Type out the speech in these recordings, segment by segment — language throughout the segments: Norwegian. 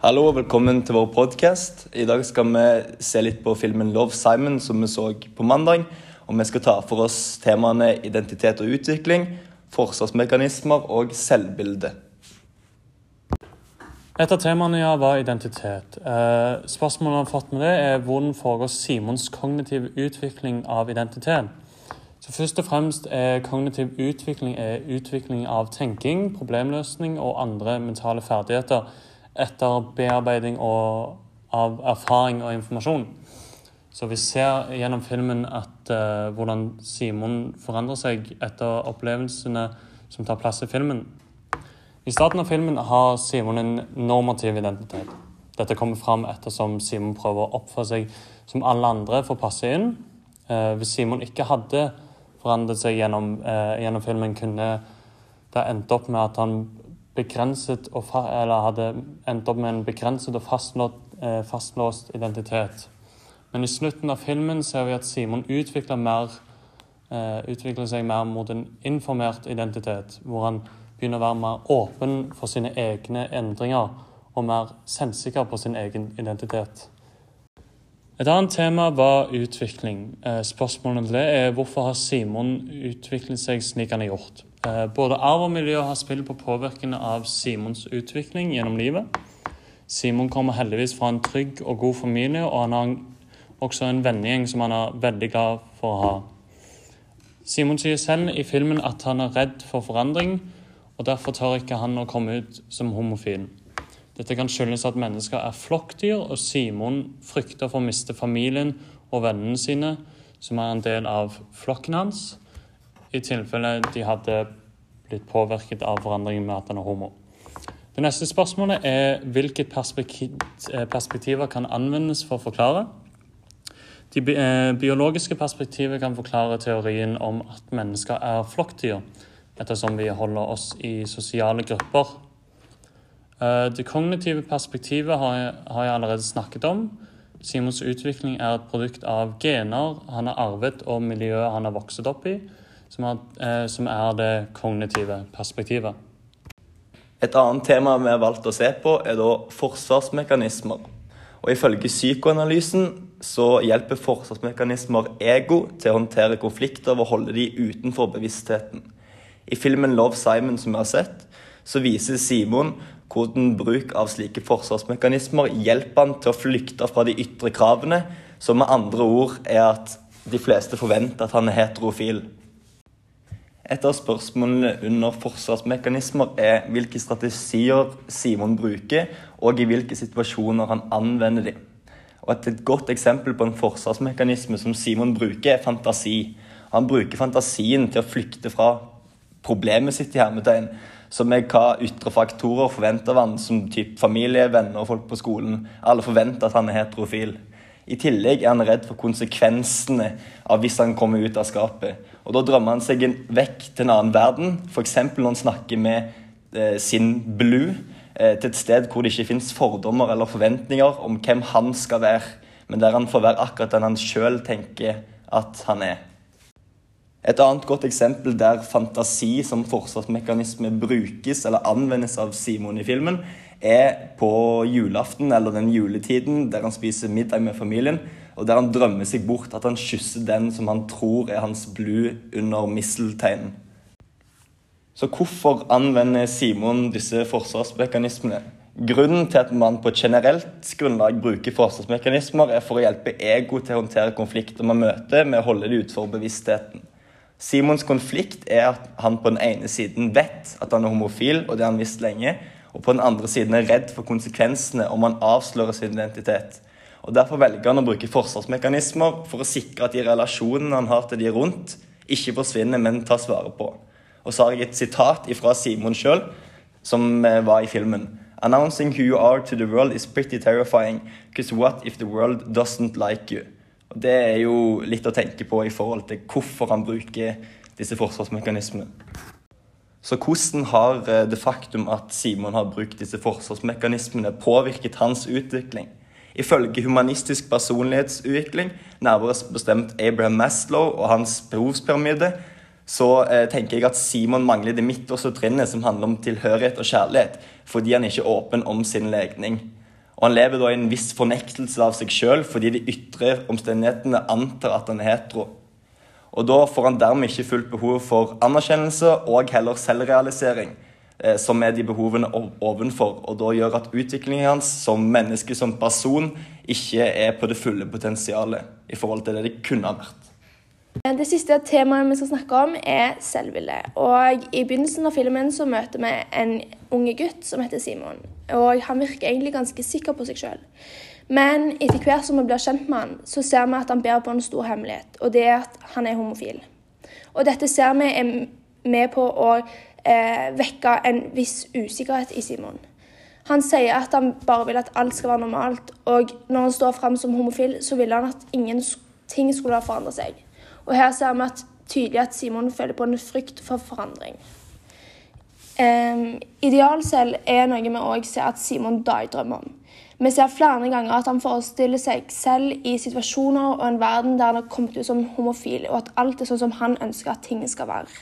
Hallo og velkommen til vår podkast. I dag skal vi se litt på filmen 'Love Simon', som vi så på mandag. Og vi skal ta for oss temaene identitet og utvikling, forsvarsmekanismer og selvbilde. Et av temaene ja, var identitet. Eh, spørsmålet vi har fått med det, er hvordan foregår Simons kognitive utvikling av identitet? Så Først og fremst er kognitiv utvikling er utvikling av tenking, problemløsning og andre mentale ferdigheter etter bearbeiding og, av erfaring og informasjon. Så vi ser gjennom filmen at uh, hvordan Simon forandrer seg etter opplevelsene som tar plass i filmen. I starten av filmen har Simon en normativ identitet. Dette kommer fram ettersom Simon prøver å oppføre seg som alle andre for å passe inn. Uh, hvis Simon ikke hadde forandret seg gjennom, uh, gjennom filmen, kunne det endt opp med at han begrenset og eller hadde endt opp med en begrenset og fastlåst, fastlåst identitet. Men i slutten av filmen ser vi at Simon utvikler, mer, eh, utvikler seg mer mot en informert identitet, hvor han begynner å være mer åpen for sine egne endringer og mer selvsikker på sin egen identitet. Et annet tema var utvikling. Uh, spørsmålet til det er hvorfor har Simon utviklet seg slik han har gjort? Uh, både arv og miljø har spill på påvirkende av Simons utvikling gjennom livet. Simon kommer heldigvis fra en trygg og god familie, og han har også en vennegjeng som han er veldig glad for å ha. Simon sier selv i filmen at han er redd for forandring, og derfor tør ikke han å komme ut som homofil. Dette kan skyldes at mennesker er flokkdyr, og Simon frykter for å miste familien og vennene sine, som er en del av flokken hans, i tilfelle de hadde blitt påvirket av forandringen med at han er homo. Det neste spørsmålet er hvilke perspektiver kan anvendes for å forklare. De eh, biologiske perspektivet kan forklare teorien om at mennesker er flokkdyr, ettersom vi holder oss i sosiale grupper. Eh, det kognitive perspektivet har jeg allerede snakket om. Simons utvikling er et produkt av gener han har arvet, og miljøet han har vokst opp i, som er, eh, som er det kognitive perspektivet. Et annet tema vi har valgt å se på, er da forsvarsmekanismer. Og Ifølge psykoanalysen så hjelper forsvarsmekanismer ego til å håndtere konflikter å holde de utenfor bevisstheten. I filmen 'Love Simon' som vi har sett, så viser Simon hvordan bruk av slike forsvarsmekanismer hjelper han til å flykte fra de ytre kravene, som med andre ord er at de fleste forventer at han er heterofil. Et av spørsmålene under forsvarsmekanismer er hvilke strategier Simon bruker, og i hvilke situasjoner han anvender dem. Og Et godt eksempel på en forsvarsmekanisme som Simon bruker, er fantasi. Han bruker fantasien til å flykte fra problemet sitt, i hermetegn, som er hva ytre faktorer forventer av han, som typ familie, venner og folk på skolen. Alle forventer at han er heterofil. I tillegg er han redd for konsekvensene av hvis han kommer ut av skapet. Og Da drømmer han seg vekk til en annen verden, f.eks. når han snakker med eh, sin blue, eh, til et sted hvor det ikke fins fordommer eller forventninger om hvem han skal være, men der han får være akkurat den han sjøl tenker at han er. Et annet godt eksempel der fantasi som forsvarsmekanisme brukes eller anvendes av Simon i filmen, er på julaften eller den juletiden der han spiser middag med familien, og der han drømmer seg bort at han kysser den som han tror er hans blue under mistelteinen. Så hvorfor anvender Simon disse forsvarsmekanismene? Grunnen til at man på generelt grunnlag bruker forsvarsmekanismer, er for å hjelpe ego til å håndtere konflikter man møter, med å holde det utenfor bevisstheten. Simons konflikt er at han på den ene siden vet at han er homofil, og det har han visst lenge, og på den andre siden er redd for konsekvensene om han avslører sin identitet. Og Derfor velger han å bruke forsvarsmekanismer for å sikre at de relasjonene han har til de rundt, ikke forsvinner, men tas vare på. Og så har jeg et sitat fra Simon sjøl, som eh, var i filmen. Announcing who you are to the world is pretty terrifying, because what if the world doesn't like you? Og Det er jo litt å tenke på i forhold til hvorfor han bruker disse forsvarsmekanismene. Så hvordan har eh, det faktum at Simon har brukt disse forsvarsmekanismene, påvirket hans utvikling? Ifølge humanistisk personlighetsutvikling, nærmere bestemt Abraham Maslow og hans behovspyramide, så eh, tenker jeg at Simon mangler det midterste trinnet som handler om tilhørighet og kjærlighet, fordi han ikke er åpen om sin legning. Og han lever da i en viss fornektelse av seg sjøl fordi de ytre omstendighetene antar at han er hetero. Og da får han dermed ikke fullt behov for anerkjennelse og heller selvrealisering, eh, som er de behovene ovenfor, og da gjør at utviklingen hans som menneske, som person, ikke er på det fulle potensialet i forhold til det det kunne ha vært. Det siste temaet vi skal snakke om, er selvbilde. Og I begynnelsen av filmen så møter vi en unge gutt som heter Simon. Og Han virker egentlig ganske sikker på seg sjøl. Men etter hvert som vi blir kjent med han, så ser vi at han bærer på en stor hemmelighet, og det er at han er homofil. Og dette ser vi er med på å eh, vekke en viss usikkerhet i Simon. Han sier at han bare vil at alt skal være normalt, og når han står fram som homofil, så vil han at ingenting skulle ha forandret seg. Og her ser vi at tydelig at Simon føler på en frykt for forandring. Um, idealcell er noe vi òg ser at Simon dagdrømmer om. Vi ser flere ganger at han forestiller seg selv i situasjoner og en verden der han har kommet ut som homofil, og at alt er sånn som han ønsker at ting skal være.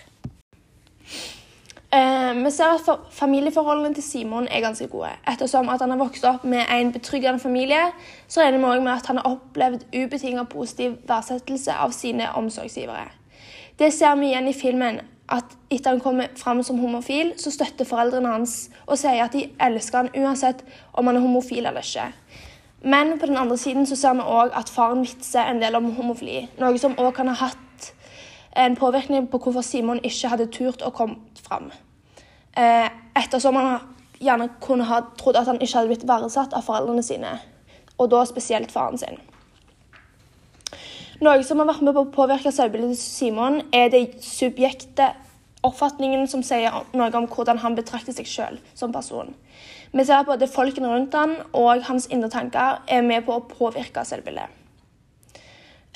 Eh, vi ser at familieforholdene til Simon er ganske gode. Ettersom at han har vokst opp med en betryggende familie, så regner vi òg med at han har opplevd ubetinget positiv verdsettelse av sine omsorgsgivere. Det ser vi igjen i filmen, at etter han kommer fram som homofil, så støtter foreldrene hans og sier at de elsker han uansett om han er homofil eller ikke. Men på den andre siden så ser vi òg at faren vitser en del om homofili, noe som òg kan ha hatt en påvirkning på hvorfor Simon ikke hadde turt å komme fram. Eh, ettersom han gjerne kunne ha trodd at han ikke hadde blitt verdsatt av foreldrene sine, og da spesielt faren sin. Noe som har vært med på å påvirke selvbildet til Simon, er det subjekte oppfatningen som sier noe om hvordan han betrakter seg selv som person. Vi ser at både folkene rundt han og hans indre tanker er med på å påvirke selvbildet.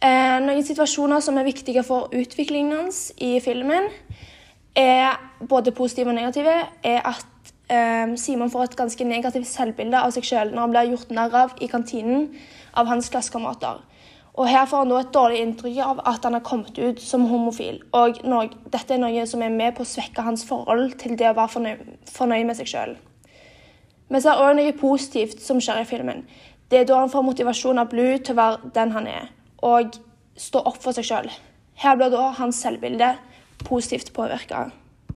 Eh, noen situasjoner som er viktige for utviklingen hans i filmen, er både positive og negative, er at eh, Simon får et ganske negativt selvbilde av seg selv når han blir gjort narr av i kantinen av hans klassekamerater. Og Her får han nå et dårlig inntrykk av at han har kommet ut som homofil. Og noe, dette er noe som er med på å svekke hans forhold til det å være fornøyd, fornøyd med seg sjøl. Vi ser òg noe positivt som skjer i filmen. Det er da han får motivasjon av Blue til å være den han er, og stå opp for seg sjøl. Her blir da hans selvbilde positivt påvirka.